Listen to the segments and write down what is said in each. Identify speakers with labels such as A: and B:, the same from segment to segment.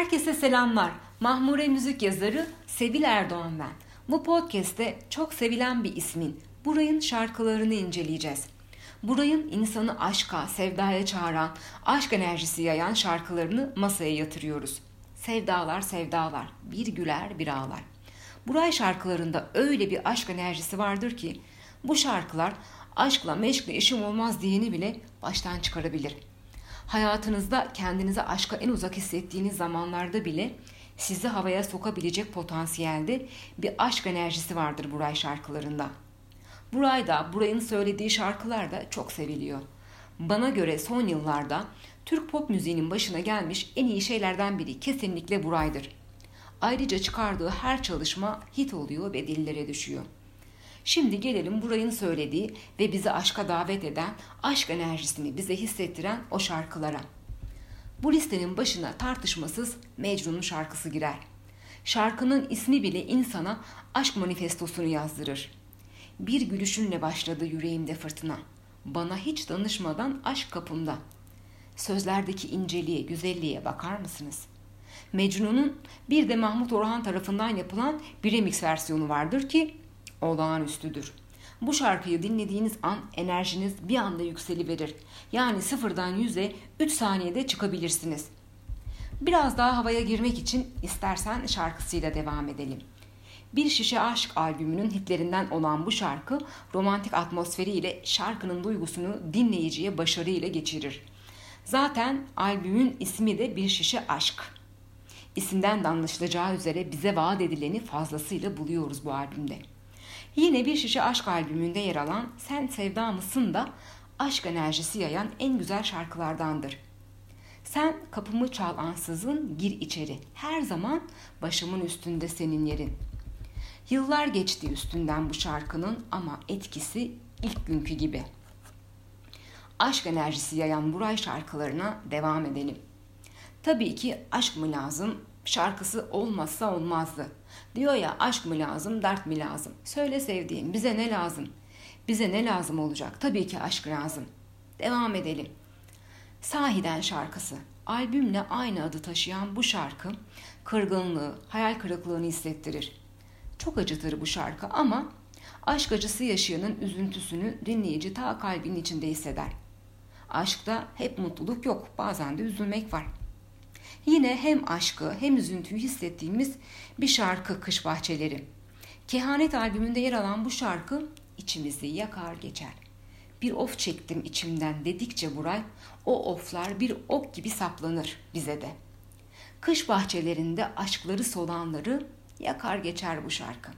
A: Herkese selamlar. Mahmure müzik yazarı Sevil Erdoğan ben. Bu podcast'te çok sevilen bir ismin Buray'ın şarkılarını inceleyeceğiz. Buray'ın insanı aşka, sevdaya çağıran, aşk enerjisi yayan şarkılarını masaya yatırıyoruz. Sevdalar sevdalar, bir güler bir ağlar. Buray şarkılarında öyle bir aşk enerjisi vardır ki bu şarkılar aşkla meşkle işim olmaz diyeni bile baştan çıkarabilir.'' Hayatınızda kendinizi aşka en uzak hissettiğiniz zamanlarda bile sizi havaya sokabilecek potansiyelde bir aşk enerjisi vardır Buray şarkılarında. Buray da, Buray'ın söylediği şarkılar da çok seviliyor. Bana göre son yıllarda Türk pop müziğinin başına gelmiş en iyi şeylerden biri kesinlikle Buray'dır. Ayrıca çıkardığı her çalışma hit oluyor ve dillere düşüyor. Şimdi gelelim Buray'ın söylediği ve bizi aşka davet eden, aşk enerjisini bize hissettiren o şarkılara. Bu listenin başına tartışmasız Mecnun'un şarkısı girer. Şarkının ismi bile insana aşk manifestosunu yazdırır. Bir gülüşünle başladı yüreğimde fırtına. Bana hiç danışmadan aşk kapımda. Sözlerdeki inceliğe, güzelliğe bakar mısınız? Mecnun'un bir de Mahmut Orhan tarafından yapılan bir remix versiyonu vardır ki olağanüstüdür. Bu şarkıyı dinlediğiniz an enerjiniz bir anda yükseliverir. Yani sıfırdan yüze 3 saniyede çıkabilirsiniz. Biraz daha havaya girmek için istersen şarkısıyla devam edelim. Bir Şişe Aşk albümünün hitlerinden olan bu şarkı romantik atmosferiyle şarkının duygusunu dinleyiciye başarıyla geçirir. Zaten albümün ismi de Bir Şişe Aşk. İsimden de anlaşılacağı üzere bize vaat edileni fazlasıyla buluyoruz bu albümde. Yine bir şişe aşk albümünde yer alan Sen Sevda mısın da aşk enerjisi yayan en güzel şarkılardandır. Sen kapımı çal ansızın gir içeri. Her zaman başımın üstünde senin yerin. Yıllar geçti üstünden bu şarkının ama etkisi ilk günkü gibi. Aşk enerjisi yayan Buray şarkılarına devam edelim. Tabii ki aşk mı lazım, şarkısı olmazsa olmazdı. Diyor ya aşk mı lazım, dert mi lazım? Söyle sevdiğim bize ne lazım? Bize ne lazım olacak? Tabii ki aşk lazım. Devam edelim. Sahiden şarkısı. Albümle aynı adı taşıyan bu şarkı kırgınlığı, hayal kırıklığını hissettirir. Çok acıtır bu şarkı ama aşk acısı yaşayanın üzüntüsünü dinleyici ta kalbinin içinde hisseder. Aşkta hep mutluluk yok, bazen de üzülmek var.'' Yine hem aşkı hem üzüntüyü hissettiğimiz bir şarkı Kış Bahçeleri. Kehanet albümünde yer alan bu şarkı içimizi yakar geçer. Bir of çektim içimden dedikçe Buray, o oflar bir ok gibi saplanır bize de. Kış bahçelerinde aşkları solanları yakar geçer bu şarkı.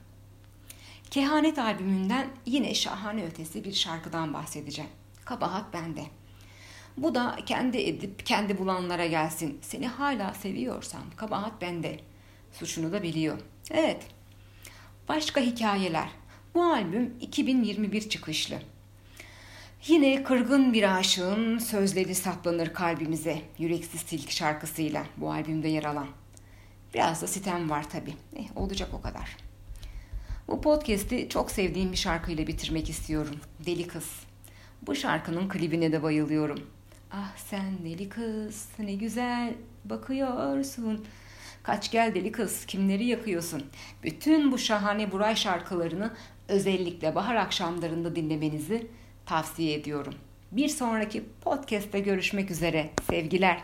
A: Kehanet albümünden yine şahane ötesi bir şarkıdan bahsedeceğim. Kabahat bende.'' Bu da kendi edip kendi bulanlara gelsin. Seni hala seviyorsam kabahat bende. Suçunu da biliyor. Evet. Başka hikayeler. Bu albüm 2021 çıkışlı. Yine kırgın bir aşığın sözleri saplanır kalbimize. Yüreksiz Silk şarkısıyla bu albümde yer alan. Biraz da sitem var tabi. Eh, olacak o kadar. Bu podcast'i çok sevdiğim bir şarkıyla bitirmek istiyorum. Deli Kız. Bu şarkının klibine de bayılıyorum. Ah sen deli kız ne güzel bakıyorsun. Kaç gel deli kız kimleri yakıyorsun. Bütün bu şahane Buray şarkılarını özellikle bahar akşamlarında dinlemenizi tavsiye ediyorum. Bir sonraki podcast'te görüşmek üzere. Sevgiler.